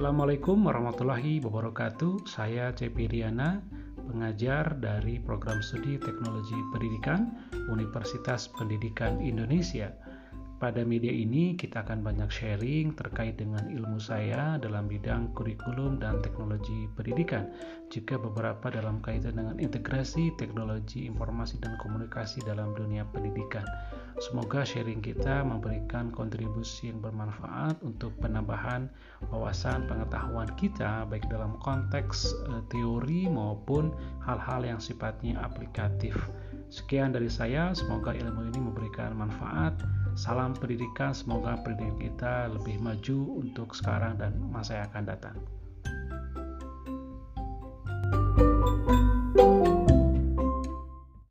Assalamualaikum warahmatullahi wabarakatuh. Saya CP Riana, pengajar dari Program Studi Teknologi Pendidikan Universitas Pendidikan Indonesia. Pada media ini kita akan banyak sharing terkait dengan ilmu saya dalam bidang kurikulum dan teknologi pendidikan, juga beberapa dalam kaitan dengan integrasi teknologi informasi dan komunikasi dalam dunia pendidikan. Semoga sharing kita memberikan kontribusi yang bermanfaat untuk penambahan wawasan pengetahuan kita baik dalam konteks e, teori maupun hal-hal yang sifatnya aplikatif. Sekian dari saya, semoga ilmu ini memberikan manfaat Salam pendidikan, semoga pendidikan kita lebih maju untuk sekarang dan masa yang akan datang.